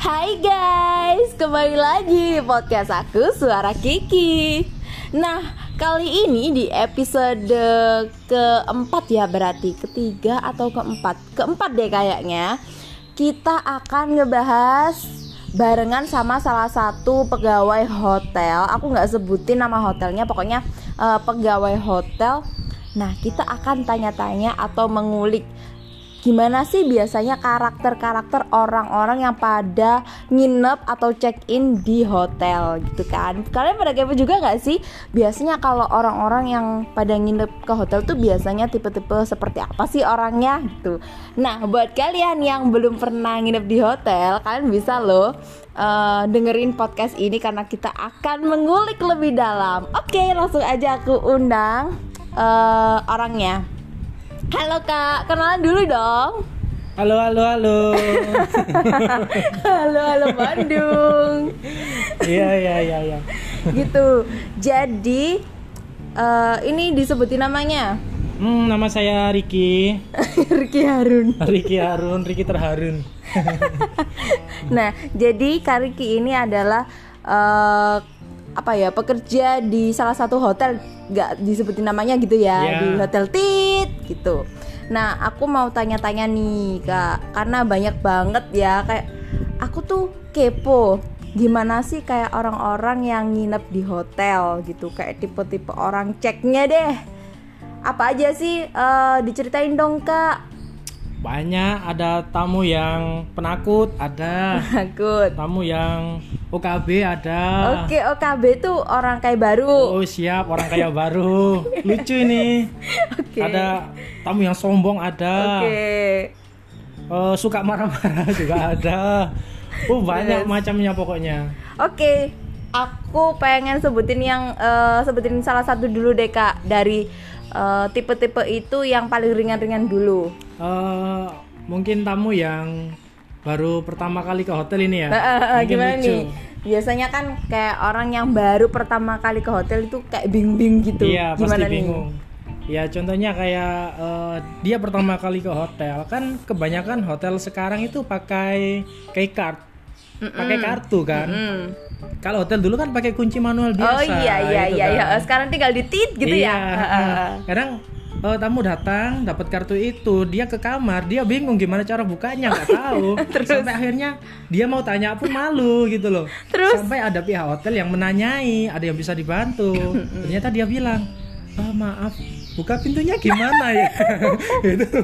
Hai guys, kembali lagi podcast aku Suara Kiki. Nah, kali ini di episode keempat ya berarti ketiga atau keempat, keempat deh kayaknya. Kita akan ngebahas barengan sama salah satu pegawai hotel. Aku nggak sebutin nama hotelnya, pokoknya uh, pegawai hotel. Nah, kita akan tanya-tanya atau mengulik gimana sih biasanya karakter-karakter orang-orang yang pada nginep atau check-in di hotel gitu kan? Kalian pada kepo juga nggak sih? Biasanya kalau orang-orang yang pada nginep ke hotel tuh biasanya tipe-tipe seperti apa sih orangnya gitu? Nah buat kalian yang belum pernah nginep di hotel kalian bisa loh uh, dengerin podcast ini karena kita akan mengulik lebih dalam. Oke langsung aja aku undang uh, orangnya Halo kak, kenalan dulu dong. Halo, halo, halo. Halo, halo Bandung. Iya, iya, iya ya. Gitu, jadi uh, ini disebutin namanya? Hmm, nama saya Riki. Riki Harun. Riki Harun, Riki terharun. Nah, jadi Kak Riki ini adalah uh, apa ya pekerja di salah satu hotel nggak disebutin namanya gitu ya yeah. di hotel tit gitu. Nah aku mau tanya-tanya nih kak karena banyak banget ya kayak aku tuh kepo gimana sih kayak orang-orang yang nginep di hotel gitu kayak tipe-tipe orang ceknya deh. Apa aja sih uh, diceritain dong kak banyak ada tamu yang penakut ada penakut. tamu yang OKB ada. Oke OKB tuh orang kayak baru. Oh siap orang kaya baru. Lucu ini. Oke. Ada tamu yang sombong ada. Oke. Uh, suka marah-marah juga ada. Oh banyak yes. macamnya pokoknya. Oke aku pengen sebutin yang uh, sebutin salah satu dulu deh kak. Dari Eh, tipe-tipe uh, itu yang paling ringan-ringan dulu? Uh, mungkin tamu yang baru pertama kali ke hotel ini ya. Uh, uh, uh, gimana lucu. nih? Biasanya kan kayak orang yang baru pertama kali ke hotel itu kayak bingung gitu. Iya, gimana pasti bingung. Nih? Ya contohnya kayak uh, dia pertama kali ke hotel kan kebanyakan hotel sekarang itu pakai key card, mm -mm. pakai kartu kan. Mm -mm kalau hotel dulu kan pakai kunci manual biasa. Oh iya iya gitu iya, iya. kan. iya. Sekarang tinggal di tit gitu iya. ya. Kadang uh, tamu datang dapat kartu itu. Dia ke kamar dia bingung gimana cara bukanya nggak tahu. Terus? sampai akhirnya dia mau tanya pun malu gitu loh. Terus? sampai ada pihak hotel yang menanyai ada yang bisa dibantu. Ternyata dia bilang oh, maaf buka pintunya gimana ya? Itu.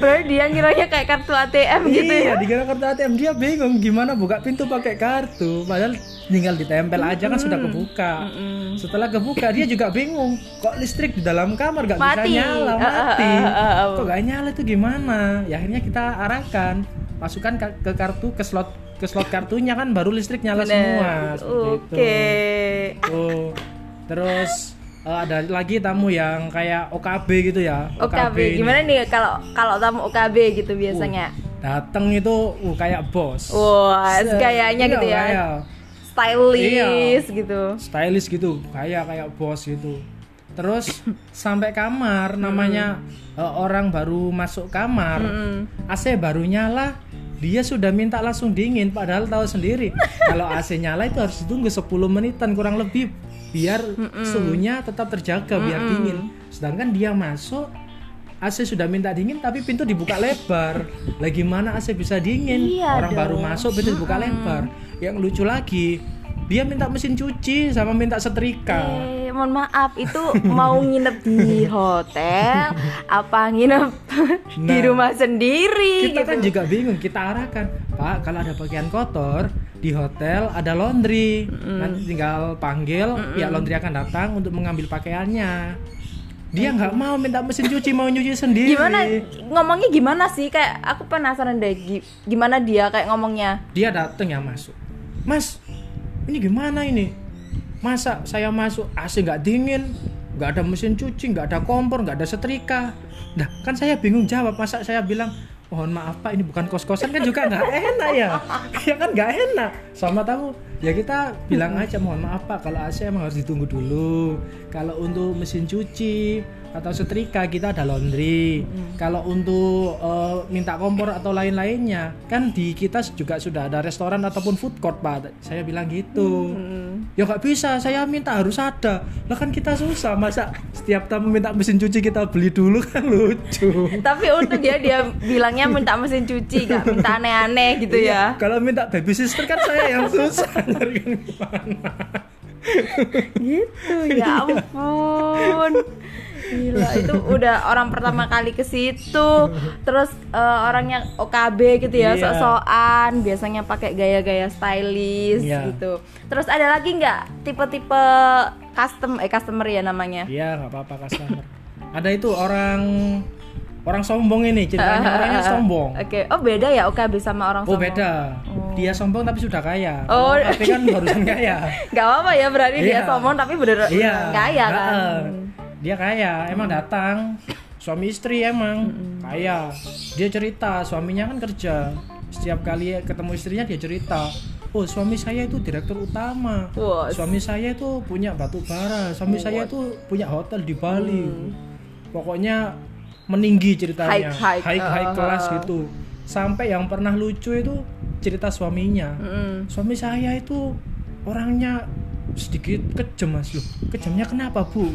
Berarti dia ngiranya kayak kartu ATM gitu iya, ya. dikira kartu ATM dia bingung gimana buka pintu pakai kartu. Padahal tinggal ditempel aja kan sudah kebuka. Setelah kebuka dia juga bingung kok listrik di dalam kamar gak mati. bisa nyala mati. uh, uh, uh, uh, kok gak nyala itu gimana? Ya akhirnya kita arahkan. Masukkan ke kartu ke slot ke slot kartunya kan baru listrik nyala Bener. semua oke. Okay. itu terus uh, ada lagi tamu yang kayak OKB gitu ya. OKB, OKB gimana nih kalau kalau tamu OKB gitu biasanya? Uh, dateng itu uh, kayak bos. Wah, wow, gayanya iya, gitu ya. Kayak, stylish iya, gitu. Stylish gitu, kayak kayak bos gitu. Terus sampai kamar namanya hmm. uh, orang baru masuk kamar, hmm. AC baru nyala, dia sudah minta langsung dingin padahal tahu sendiri kalau AC nyala itu harus ditunggu 10 menitan kurang lebih biar mm -mm. suhunya tetap terjaga mm -mm. biar dingin sedangkan dia masuk AC sudah minta dingin tapi pintu dibuka lebar. Lagi mana AC bisa dingin? Iya Orang dong. baru masuk pintu dibuka lebar. Yang lucu lagi, dia minta mesin cuci sama minta setrika. Eh, mohon maaf, itu mau nginep di hotel apa nginep nah, di rumah sendiri Kita kan gitu. kan juga bingung, kita arahkan. Pak, kalau ada pakaian kotor, di hotel ada laundry mm. nanti tinggal panggil mm pihak laundry akan datang untuk mengambil pakaiannya dia nggak mm. mau minta mesin cuci mau nyuci sendiri gimana ngomongnya gimana sih kayak aku penasaran deh gimana dia kayak ngomongnya dia datang ya masuk mas ini gimana ini masa saya masuk AC nggak dingin nggak ada mesin cuci nggak ada kompor nggak ada setrika. Nah kan saya bingung jawab masa saya bilang mohon maaf pak ini bukan kos kosan kan juga nggak enak ya. Ya kan nggak enak. Sama tamu ya kita bilang aja mohon maaf pak kalau AC emang harus ditunggu dulu. Kalau untuk mesin cuci atau setrika kita ada laundry. Kalau untuk eh, minta kompor atau lain-lainnya, kan di kita juga sudah ada restoran ataupun food court, Pak. Saya bilang gitu. Ya nggak bisa, saya minta harus ada. Lah kan kita susah, masa setiap tamu minta mesin cuci kita beli dulu kan lucu. Tapi untuk dia dia bilangnya minta mesin cuci, gak minta aneh-aneh gitu ya. Kalau minta baby sister kan saya yang susah gimana. Gitu ya ampun. Gila itu udah orang pertama kali ke situ. Terus eh, orangnya OKB gitu ya, Iya. sok-sokan, biasanya pakai gaya-gaya stylish Iya. gitu. Terus ada lagi nggak tipe-tipe custom eh customer ya namanya? Iya nggak apa-apa customer. Ada itu orang orang sombong ini ceritanya orangnya sombong. Oke, oh beda ya OKB sama orang Oh sombong. beda. Dia sombong tapi sudah kaya. Oh. tapi kan barusan kaya. Gak apa-apa ya berarti dia Iya. sombong tapi bener Iya. kaya kan. Heeh. Dia kaya, emang datang suami istri emang kaya. Dia cerita suaminya kan kerja. Setiap kali ketemu istrinya dia cerita. Oh suami saya itu direktur utama. Wah, Suami saya itu punya batu bara. Suami saya itu punya hotel di Bali. Pokoknya meninggi ceritanya. High- high, high uh, kelas uh. gitu. Sampai yang pernah lucu itu cerita suaminya. Mm-mm. Suami saya itu orangnya sedikit kejam mas loh. Kejamnya kenapa bu?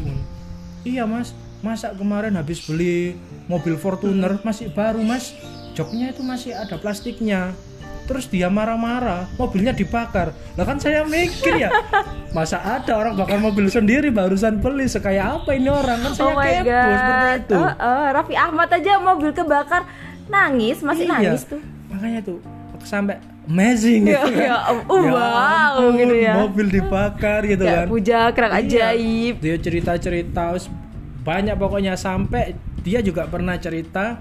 Iya mas. Masa kemarin habis beli mobil Fortuner masih baru mas. Joknya itu masih ada plastiknya. Terus dia marah-marah, mobilnya dibakar. Lah kan saya mikir ya, masa ada orang bakar mobil sendiri barusan beli sekaya apa ini orang kan oh saya my kepo god. seperti itu. Oh, oh, Raffi Ahmad aja mobil kebakar nangis, masih Iya. nangis tuh. Makanya tuh sampai amazing Ya, gitu. ya, oh, wow, ampun, gitu ya. Mobil dibakar gitu Ya, kan. puja kerang Iya. ajaib. Dia cerita-cerita terus banyak pokoknya sampai dia juga pernah cerita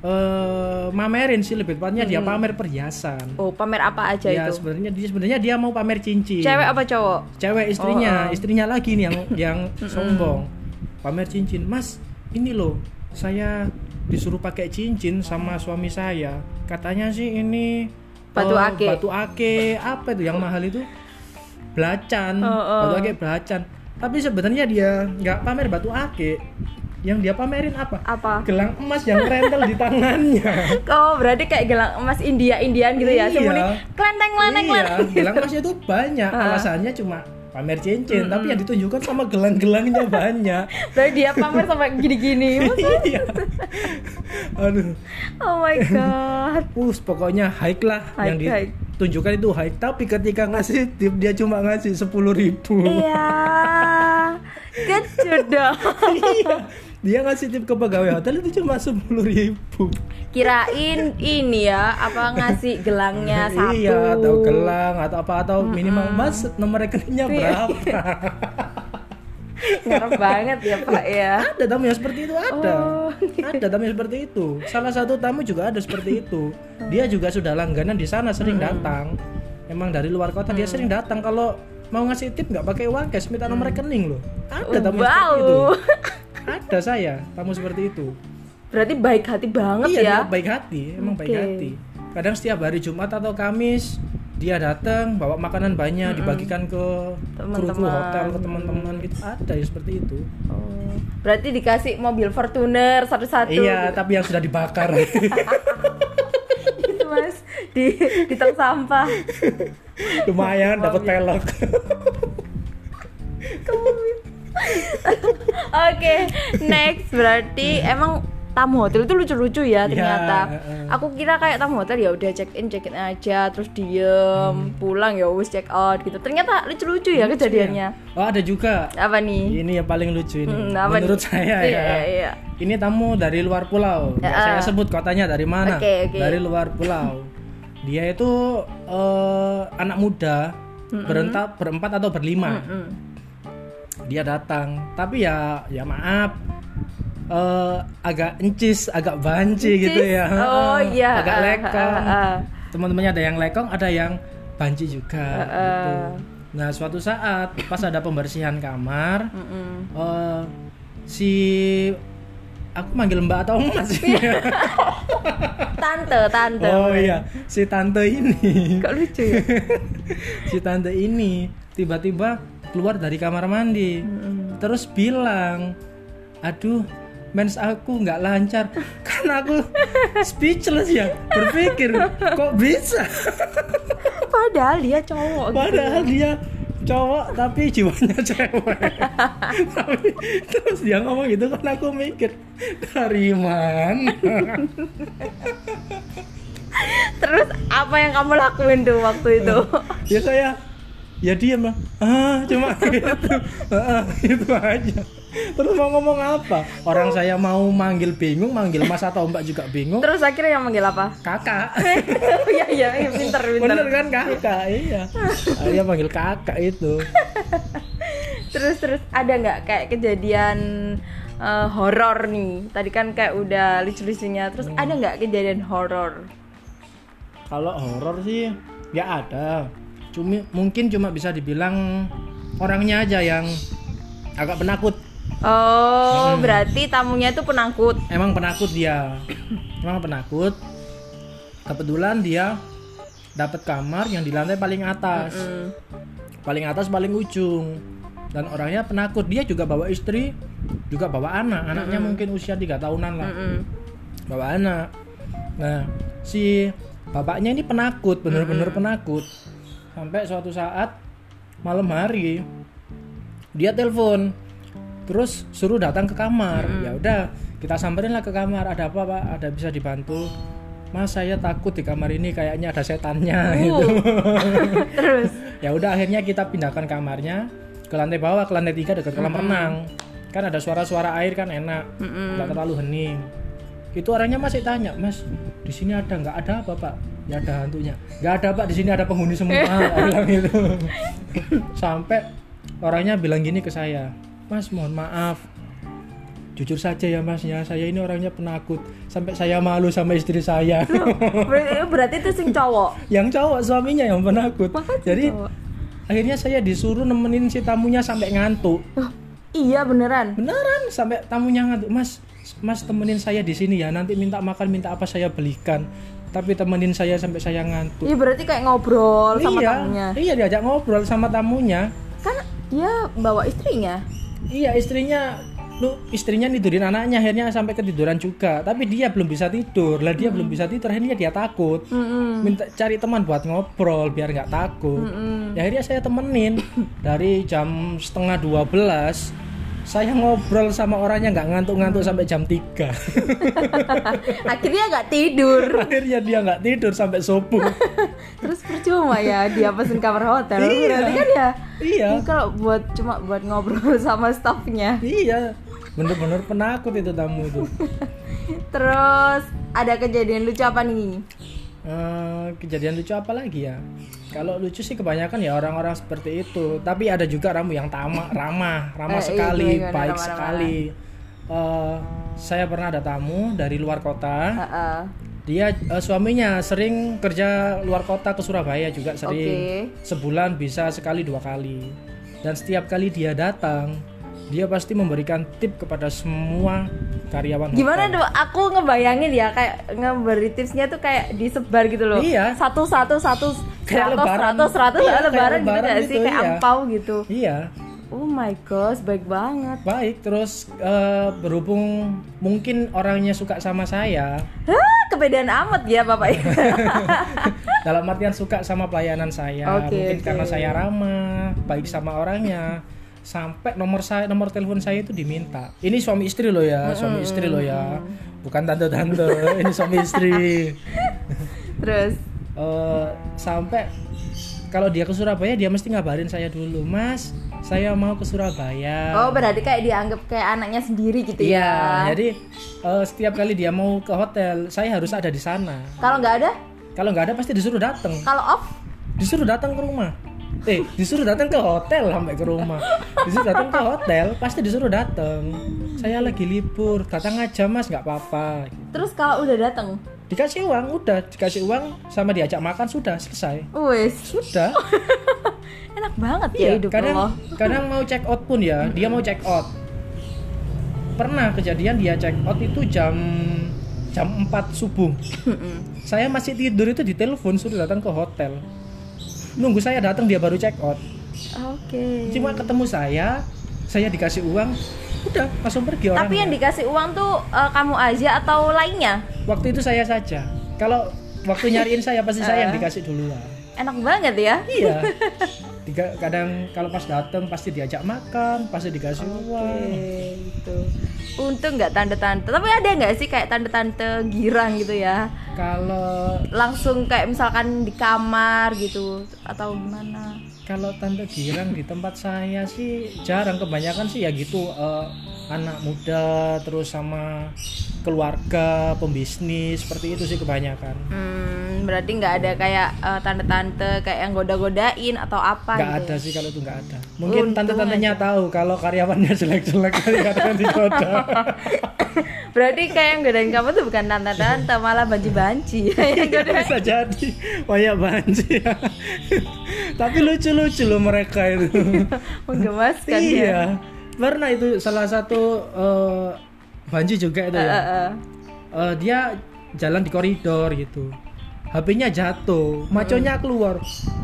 eh mamerin sih lebih tepatnya dia pamer perhiasan. Oh, pamer apa aja Ya itu? sebenarnya dia sebenarnya dia mau pamer cincin. Cewek apa cowok? Cewek istrinya, Oh, oh. istrinya lagi nih yang yang sombong. Pamer cincin. Mas, ini loh, saya disuruh pakai cincin sama suami saya. Katanya sih ini Batu eh, ake. Batu ake apa itu yang mahal itu? Belacan. Oh, oh. Batu ake belacan. Tapi sebenarnya dia nggak pamer batu ake. Yang dia pamerin apa? Apa? Gelang emas yang rentel di tangannya. Oh, berarti kayak gelang emas India-Indian gitu ya. Iya. Semuanya klenteng klenteng iya, gelang emasnya itu banyak. Alasannya cuma pamer cincin, tapi yang ditunjukkan sama gelang-gelangnya banyak. Berarti dia pamer sampai gini-gini. iya. Aduh, Oh my god. us pokoknya high lah High, yang ditunjukkan itu high. Tapi ketika ngasih tip dia cuma ngasih sepuluh ribu. Iya. Kecut dong. iya. Dia ngasih tip ke pegawai hotel itu cuma sepuluh ribu. Kirain ini ya, apa ngasih gelangnya satu. Iya, atau gelang atau apa atau minimal mas nomor rekeningnya Iya. berapa? Ngarep banget ya Pak ya. ada tamu yang seperti itu ada Oh. ada tamu yang seperti itu salah satu tamu juga ada seperti itu dia juga sudah langganan di sana sering datang emang dari luar kota dia sering datang kalau mau ngasih tip nggak? Pakai uang cash minta nomor rekening loh. Ada tamu yang seperti itu. Wow. ada saya tamu seperti itu. Berarti baik hati banget iya ya. baik hati emang baik Oke. hati. Kadang setiap hari Jumat atau Kamis dia datang bawa makanan banyak dibagikan ke kru-kru hotel ke teman-teman gitu. Ada ya seperti itu. Oh, berarti dikasih mobil Fortuner satu-satu. iya tapi yang sudah dibakar di di tong sampah. lumayan dapat pelok Oke, next berarti emang tamu hotel itu lucu-lucu ya ternyata. heeh. Aku kira kayak tamu hotel ya udah check in check in aja terus diem pulang ya wis check out gitu. Ternyata lucu-lucu ya kejadiannya. oh ada juga Apa nih? ini yang paling lucu ini Hmm, apa menurut nih? saya Iya, ya iya. ini tamu dari luar pulau Ya, saya sebut kotanya dari mana Oke, oke. dari luar pulau dia itu eh, anak muda berentak berempat atau berlima Hmm. dia datang tapi ya ya maaf eh, agak encis agak banci gitu Encis? ya Oh, iya. agak Ah, lekong ah, ah. teman-temannya ada yang lekong ada yang banci juga Ah, gitu. nah suatu saat pas ada pembersihan kamar Mm-mm. eh, si aku manggil mbak atau mas? Tante, tante. oh iya. Si tante ini. Kok lucu ya? si tante ini tiba-tiba keluar dari kamar mandi. Terus bilang aduh mens aku nggak lancar. Karena aku speechless ya berpikir kok bisa? Padahal dia cowok gitu. padahal dia cowok tapi jiwanya cewek. Tapi terus dia ngomong gitu kan aku mikir dari mana? Terus apa yang kamu lakuin tuh waktu itu? ya saya ya diam lah. Ah cuma gitu. Ah, itu aja terus mau ngomong apa orang saya mau manggil bingung manggil mas atau mbak juga bingung Terus akhirnya yang manggil apa? kakak Iya iya iya, pinter pinter. bener kan kakak iya dia panggil kakak itu Terus terus ada nggak kayak kejadian eh, horor nih? Tadi kan kayak udah lucu-lucunya. Terus ada nggak kejadian horor? kalau horor sih ya ada cumi mungkin cuma bisa dibilang orangnya aja yang agak penakut Oh, berarti tamunya itu penakut. emang penakut dia. Emang penakut. Kebetulan dia dapat kamar yang di lantai paling atas. Hmm. paling atas paling ujung. Dan orangnya penakut. Dia juga bawa istri juga bawa anak. Anaknya mungkin usia tiga tahunan lah. Mm-mm. bawa anak. Nah si bapaknya ini penakut bener-bener penakut. Sampai suatu saat malam hari dia telepon terus suruh datang ke kamar. Ya udah kita samperin lah ke kamar. Ada apa pak? Ada bisa dibantu. Mas saya takut di kamar ini kayaknya ada setannya gitu. Terus? Ya udah akhirnya kita pindahkan kamarnya ke lantai bawah ke lantai tiga dekat kolam renang. Kan ada suara-suara air kan enak. Nggak terlalu hening. Itu orangnya masih tanya mas di sini ada nggak? Ada apa pak? Ya ada hantunya. Nggak ada pak. Di sini ada penghuni semua bilang gitu. Sampai orangnya bilang gini ke saya mas mohon maaf. Jujur saja ya masnya saya ini orangnya penakut. Sampai saya malu sama istri saya. Ber- berarti itu sing cowok. yang cowok suaminya yang penakut. Masa jadi cowok? akhirnya saya disuruh nemenin si tamunya sampai ngantuk. Oh, iya beneran. beneran sampai tamunya ngantuk. Mas mas temenin saya di sini ya. Nanti minta makan minta apa saya belikan. Tapi temenin saya sampai saya ngantuk. Iya berarti kayak ngobrol sama iya tamunya. iya diajak ngobrol sama tamunya. Kan dia bawa istrinya. Iya istrinya lu istrinya tidurin anaknya akhirnya sampai ketiduran juga. Tapi dia belum bisa tidur. Lah dia belum bisa tidur akhirnya dia takut. Mm-mm. minta cari teman buat ngobrol biar nggak takut. Mm-mm. ya akhirnya saya temenin. Dari jam setengah 12 saya ngobrol sama orangnya nggak ngantuk-ngantuk sampai jam 3 Akhirnya nggak tidur. akhirnya dia nggak tidur sampai subuh Terus percuma ya dia pesen kamar hotel. Iya. Berarti kan ya. iya kalau buat cuma buat ngobrol sama staffnya. iya bener-bener penakut itu tamu itu Terus ada kejadian lucu apa nih? Eh, kejadian lucu apa lagi ya kalau lucu sih kebanyakan ya orang-orang seperti itu tapi ada juga ramu yang tamak ramah ramah Eh, iya, sekali gimana, baik ramah-ramah? sekali Eh, saya pernah ada tamu dari luar kota Heeh. dia eh, suaminya sering kerja luar kota ke Surabaya juga sering Oke. sebulan bisa sekali dua kali dan setiap kali dia datang dia pasti memberikan tip kepada semua karyawan Gimana hotel. tuh? Aku ngebayangin ya kayak ngeberi tipsnya tuh kayak disebar gitu loh. Iya. Satu satu satu Kayak lebaran. seratus seratus Iya, ya, lebaran gitu lebaran sih gitu, kayak iya. angpau gitu. iya Oh my gosh, baik banget. baik terus eh, berhubung mungkin orangnya suka sama saya Hah, kepedean amat ya bapak ya. dalam artian suka sama pelayanan saya Oke, mungkin oke. karena saya ramah baik sama orangnya sampai nomor saya nomor telepon saya itu diminta ini suami istri loh ya suami istri loh ya bukan tante tante ini suami istri Terus, Eh, sampai kalau dia ke Surabaya dia mesti ngabarin saya dulu mas saya mau ke Surabaya oh berarti kayak dianggap kayak anaknya sendiri gitu Iya, ya. jadi eh, setiap kali dia mau ke hotel, saya harus ada di sana. Kalau nggak ada, Kalau nggak ada pasti disuruh datang, kalau off, disuruh datang ke rumah. Eh, disuruh datang ke hotel sampai ke rumah. Disuruh datang ke hotel, pasti disuruh datang. Saya lagi libur, datang aja mas, nggak apa-apa. terus kalau udah datang, Dikasih uang, udah dikasih uang sama diajak makan sudah selesai. wes Sudah. enak banget ya Iya, hidup kadang lo. kadang mau check out pun ya, dia mau check out. Pernah kejadian dia check out itu jam jam 4 subuh. saya masih tidur itu di telepon suruh datang ke hotel. Nunggu saya datang dia baru check out. Oke. Cuma ketemu saya, saya dikasih uang, udah langsung pergi orang Tapi yang dikasih uang tuh eh, kamu aja atau lainnya? waktu itu saya saja kalau waktu nyariin saya pasti saya yang Eh. dikasih duluan Enak banget ya. iya Tiga, kadang kalau pas datang pasti diajak makan pasti dikasih uang Oke, gitu. Untung nggak tante-tante. Tapi ada nggak sih kayak tante-tante girang gitu ya? kalau Langsung kayak misalkan di kamar gitu atau gimana? Kalau tante girang di tempat saya sih jarang kebanyakan sih ya gitu eh, anak muda terus sama keluarga pembisnis seperti itu sih kebanyakan. Hmm, berarti nggak ada kayak eh, tante-tante kayak yang goda-godain atau apa nggak gitu. ada sih kalau itu nggak ada. Mungkin Untung tante-tantenya tahu kalau karyawannya jelek-jelek kali kadang digoda Berarti kayak yang godain kamu tuh bukan tante-tante, malah banci-banci. yang godain. bisa jadi banyak banci ya tapi lucu-lucu loh mereka itu Menggemaskan ya. iya pernah itu salah satu eh, banci juga itu Eh, ya eh. Eh, dia jalan di koridor gitu HP-nya jatuh, maconya keluar.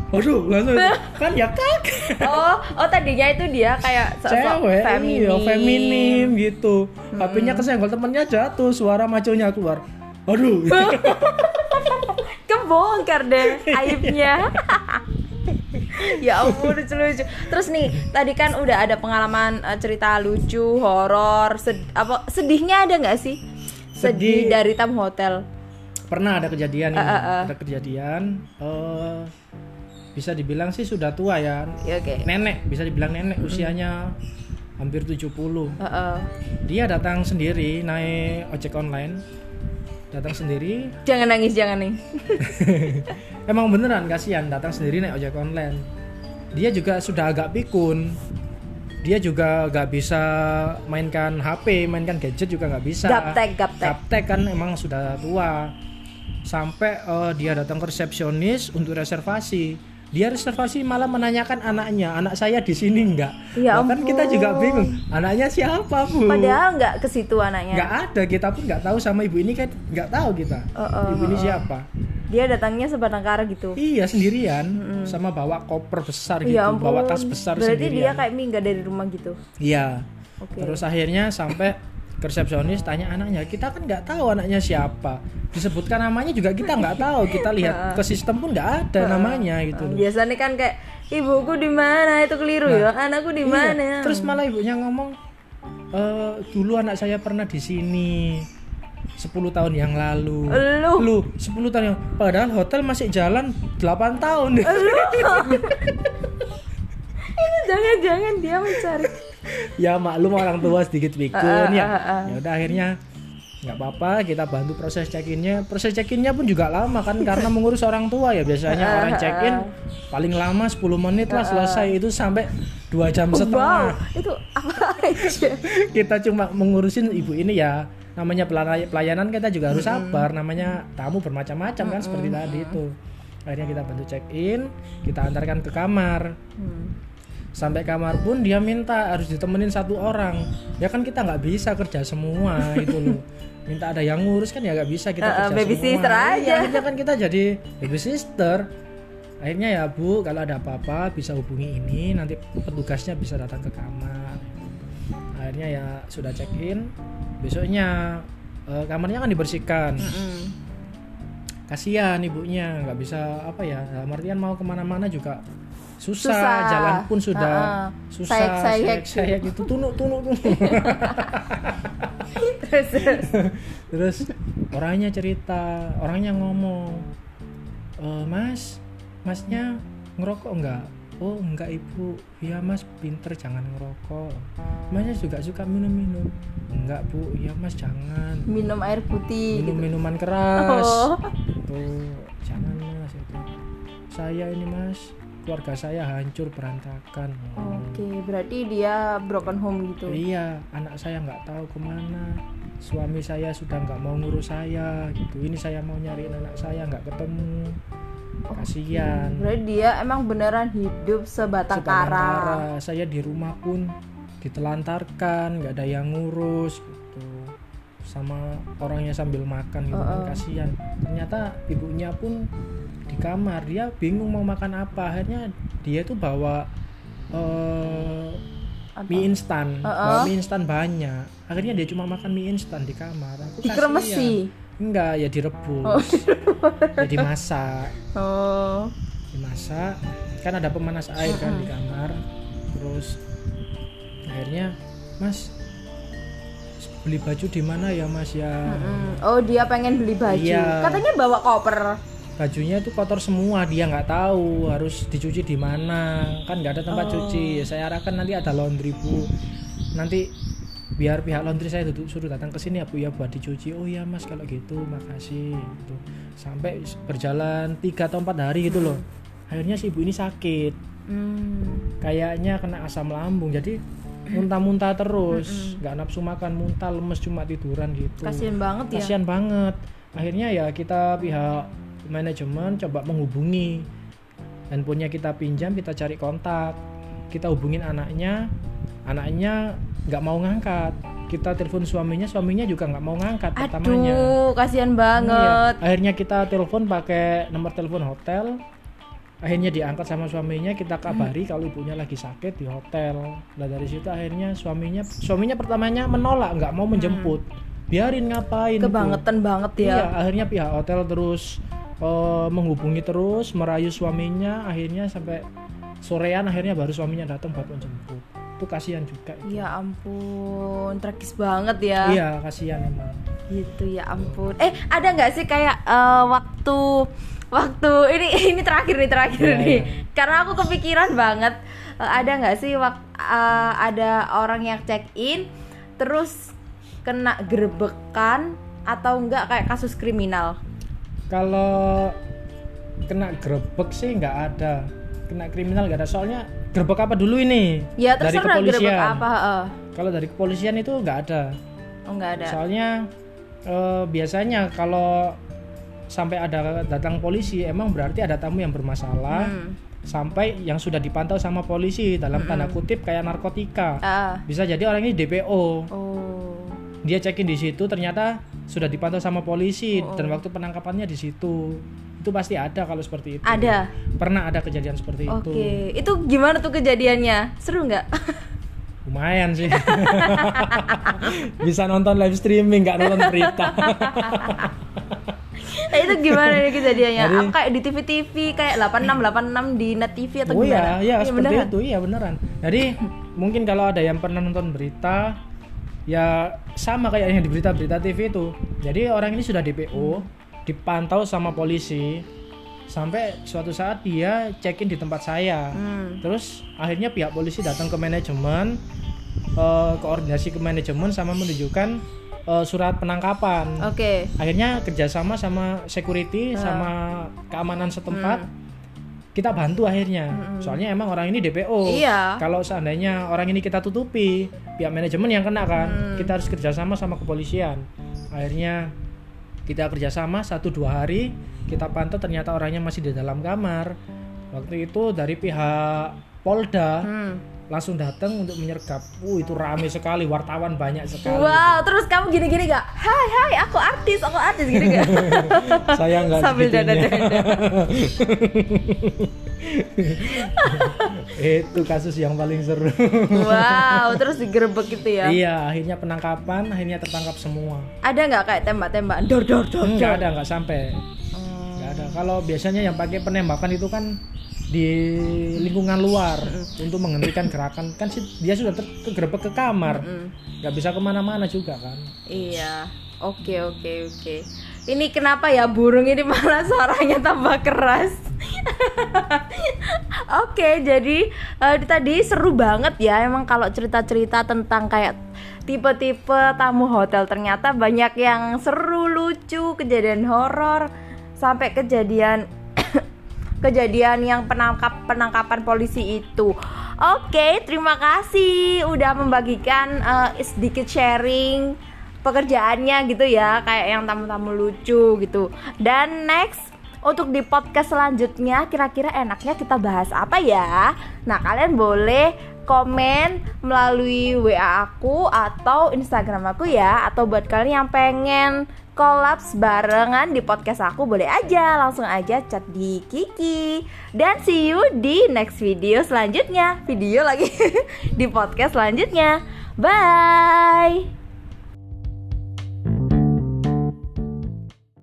Waduh, langsung kan ya kaget. Oh, oh tadinya itu dia kayak Cewek, feminim. iya, feminim gitu. HP-nya kesenggol temennya jatuh, suara maconya keluar. Waduh. Kebongkar deh aibnya. ya ampun lucu-lucu. Terus nih, tadi kan udah ada pengalaman eh, cerita lucu, horor, sed- apa sedihnya ada nggak sih? Sedih, Sedih. dari tamu hotel. Pernah ada kejadian ini, Ah, ah, ah. ada kejadian eh bisa dibilang sih sudah tua ya. Ya oke. Nenek, bisa dibilang nenek usianya hampir 70. Heeh. Dia datang sendiri naik ojek online. Datang sendiri, Jangan nangis, jangan nih. Emang beneran kasihan datang sendiri naik ojek online. Dia juga sudah agak pikun. Dia juga gak bisa mainkan HP, mainkan gadget juga nggak bisa. Gaptek, gaptek. Gaptek kan emang sudah tua. Sampai eh, dia datang ke resepsionis untuk reservasi. Dia reservasi malah menanyakan anaknya, anak saya di sini nggak? Ya Bahkan kita juga ampun. bingung, anaknya siapa bu? Padahal nggak ke situ anaknya. nggak ada, kita pun nggak tahu sama ibu ini kan nggak tahu kita. Oh, oh, ibu ini oh, oh. siapa? Dia datangnya sebatang kara gitu. Iya sendirian sama bawa koper besar gitu, Ya ampun. bawa tas besar Berarti dia sendirian. kayak minggat dari rumah gitu. Iya. Oke. Terus akhirnya sampai ke resepsionis tanya anaknya, kita kan nggak tahu anaknya siapa. Disebutkan namanya juga kita nggak tahu. Kita lihat ke sistem pun nggak ada namanya gitu loh. Biasanya kan kayak ibuku di mana itu keliru ya, anakku di Iya. mana. Terus malah ibunya ngomong, e, dulu anak saya pernah di sini 10 tahun yang lalu. Lu. Lu 10 tahun yang padahal hotel masih jalan 8 tahun. Jangan-jangan dia mencari. ya maklum orang tua sedikit pikun ya. Ya udah akhirnya nggak apa-apa kita bantu proses check-innya. Proses check-innya pun juga lama kan karena mengurus orang tua ya biasanya orang check-in paling lama 10 menit lah selesai itu sampai dua jam Wow, setengah. itu apa aja? kita cuma mengurusin ibu ini ya namanya pelayanan kita juga harus sabar namanya tamu bermacam-macam kan seperti tadi itu akhirnya kita bantu check in kita antarkan ke kamar Hmm. Sampai kamar pun dia minta harus ditemenin satu orang. Ya kan kita nggak bisa kerja semua itu loh. Minta ada yang ngurus kan ya nggak bisa kita eh, kerja babysitter semua. Aja. Iya, akhirnya kan kita jadi baby sister akhirnya ya bu kalau ada apa-apa bisa hubungi ini nanti petugasnya bisa datang ke kamar. Akhirnya ya sudah check in besoknya eh, kamarnya kan dibersihkan. Mm-mm. kasihan ibunya nggak bisa apa ya dalam artian mau ke mana-mana juga susah, Susah. jalan pun sudah Ha-ha. susah Sayek-sayek. saya gitu tunuk tunuk tunuk Terus, terus. terus orangnya cerita orangnya ngomong "Eh, mas masnya ngerokok enggak oh enggak ibu ya mas pinter jangan ngerokok masnya juga suka minum-minum enggak bu ya mas jangan minum air putih minum gitu. minuman keras Oh. tuh jangan mas itu saya ini mas keluarga saya hancur berantakan. Oke, berarti dia broken home gitu. iya anak saya nggak tahu ke mana. Suami saya sudah nggak mau ngurus saya gitu. Ini saya mau nyariin anak saya nggak ketemu. Kasihan. Berarti dia emang beneran hidup sebatang kara. saya di rumah pun ditelantarkan nggak ada yang ngurus gitu. Sama orangnya sambil makan gitu kan kasihan. Ternyata ibunya pun kamar dia bingung mau makan apa. Akhirnya dia tuh bawa eh, mie instan. Bawa mie instan banyak. Akhirnya dia cuma makan mie instan di kamar. Aku Dikremesi? enggak ya direbus. Ya dimasak. Oh. dimasak. Kan ada pemanas air kan di kamar. Terus akhirnya mas beli baju di mana ya mas? Ya. Mm. Oh, dia pengen beli baju. Iya. Katanya bawa koper. Bajunya itu kotor semua dia nggak tahu harus dicuci di mana. Kan nggak ada tempat cuci. Saya arahkan nanti ada laundry bu. Nanti biar pihak laundry saya duduk suruh datang ke sini ya bu ya buat dicuci. Oh iya mas kalau gitu. Makasih gitu. Sampai berjalan tiga atau empat hari gitu loh. Akhirnya si ibu ini sakit. Hmm. kayaknya kena asam lambung. Jadi muntah-muntah terus. Nggak nafsu makan muntah lemes cuma tiduran gitu. Kasian banget ya. kasihan banget. Akhirnya ya kita pihak manajemen coba menghubungi handphonenya kita pinjam kita cari kontak kita hubungin anaknya anaknya nggak mau ngangkat kita telepon suaminya suaminya juga nggak mau ngangkat pertamanya Aduh, kasihan Iya. banget. akhirnya kita telepon pakai nomor telepon hotel akhirnya diangkat sama suaminya kita kabari kalau ibunya lagi sakit di hotel nah dari situ akhirnya suaminya suaminya pertamanya menolak nggak mau menjemput biarin ngapain. Kebangetan banget ya. Iya, akhirnya pihak hotel terus eh, menghubungi terus, merayu suaminya, akhirnya sampai sorean akhirnya baru suaminya datang buat menjemput. Itu kasihan juga. itu. Ya ampun, tragis banget ya. Iya, kasihan emang. Gitu ya ampun. Eh, ada nggak sih kayak eh, waktu waktu ini ini terakhir nih terakhir Iya, nih. iya. Karena aku kepikiran banget eh, ada nggak sih wak eh, ada orang yang check in terus kena gerebekan atau enggak kayak kasus kriminal? Kalau kena grebek sih nggak ada. Kena kriminal nggak ada. Soalnya grebek apa dulu ini? Ya dari kepolisian. apa. heeh. Kalau dari kepolisian itu nggak ada. Oh enggak ada. Soalnya eh, biasanya kalau sampai ada datang polisi emang berarti ada tamu yang bermasalah Hmm. sampai yang sudah dipantau sama polisi dalam tanda kutip kayak narkotika. Ah. Bisa jadi orang ini DPO. Oh. Dia cekin di situ ternyata sudah dipantau sama polisi Oh. dan waktu penangkapannya di situ. Itu pasti ada kalau seperti itu. Ada. Pernah ada kejadian seperti itu. Oke, itu gimana tuh kejadiannya? Seru nggak? Lumayan sih. Bisa nonton live streaming nggak nonton berita. Nah, itu gimana nih kejadiannya? Jadi- Apa kayak di TV-TV kayak 8686 di Net TV atau oh gimana? iya, iya seperti beneran? itu, iya beneran. Jadi mungkin kalau ada yang pernah nonton berita, ya sama kayak yang di berita-berita TV itu. Jadi orang ini sudah DPO, dipantau sama polisi, sampai suatu saat dia check-in di tempat saya. Hmm. Terus akhirnya pihak polisi datang ke manajemen, eh, koordinasi ke manajemen sama menunjukkan eh, surat penangkapan. Oke. Akhirnya kerjasama sama security, sama keamanan setempat kita bantu akhirnya soalnya emang orang ini DPO Iya. kalau seandainya orang ini kita tutupi pihak manajemen yang kena kan kita harus kerjasama sama kepolisian akhirnya kita kerjasama satu dua hari kita pantau ternyata orangnya masih di dalam kamar waktu itu dari pihak Polda Hmm. langsung datang untuk menyergap uh itu rame sekali wartawan banyak sekali Wow, terus kamu gini-gini gak? Hai, hai, aku artis, aku artis gini gak? saya nggak Sambil segitunya. dada-dada. itu kasus yang paling seru Wow, terus digerebek gitu ya? Iya, akhirnya penangkapan, akhirnya tertangkap semua. Ada nggak kayak tembak-tembakan? Dor, dor, dor, Enggak dor. ada, enggak sampai. Hmm. Enggak ada. Kalau biasanya yang pakai penembakan itu kan di lingkungan luar untuk menghentikan gerakan kan sih dia sudah ter- kegerebek ke kamar Mm. nggak bisa ke mana-mana juga kan Iya, oke oke oke. Ini kenapa ya burung ini malah suaranya tambah keras? oke, jadi eh, tadi seru banget ya. Emang kalau cerita-cerita tentang kayak tipe-tipe tamu hotel ternyata banyak yang seru, lucu, kejadian horor, sampai kejadian kejadian yang penangkap penangkapan polisi itu. Oke, terima kasih udah membagikan eh, sedikit sharing pekerjaannya gitu ya, kayak yang tamu-tamu lucu gitu. Dan next untuk di podcast selanjutnya kira-kira enaknya kita bahas apa ya? Nah, kalian boleh komen melalui WA aku atau Instagram aku ya. Atau buat kalian yang pengen kolaps barengan di podcast aku boleh aja. Langsung aja chat di Kiki. Dan see you di next video selanjutnya. Video lagi di podcast selanjutnya. Bye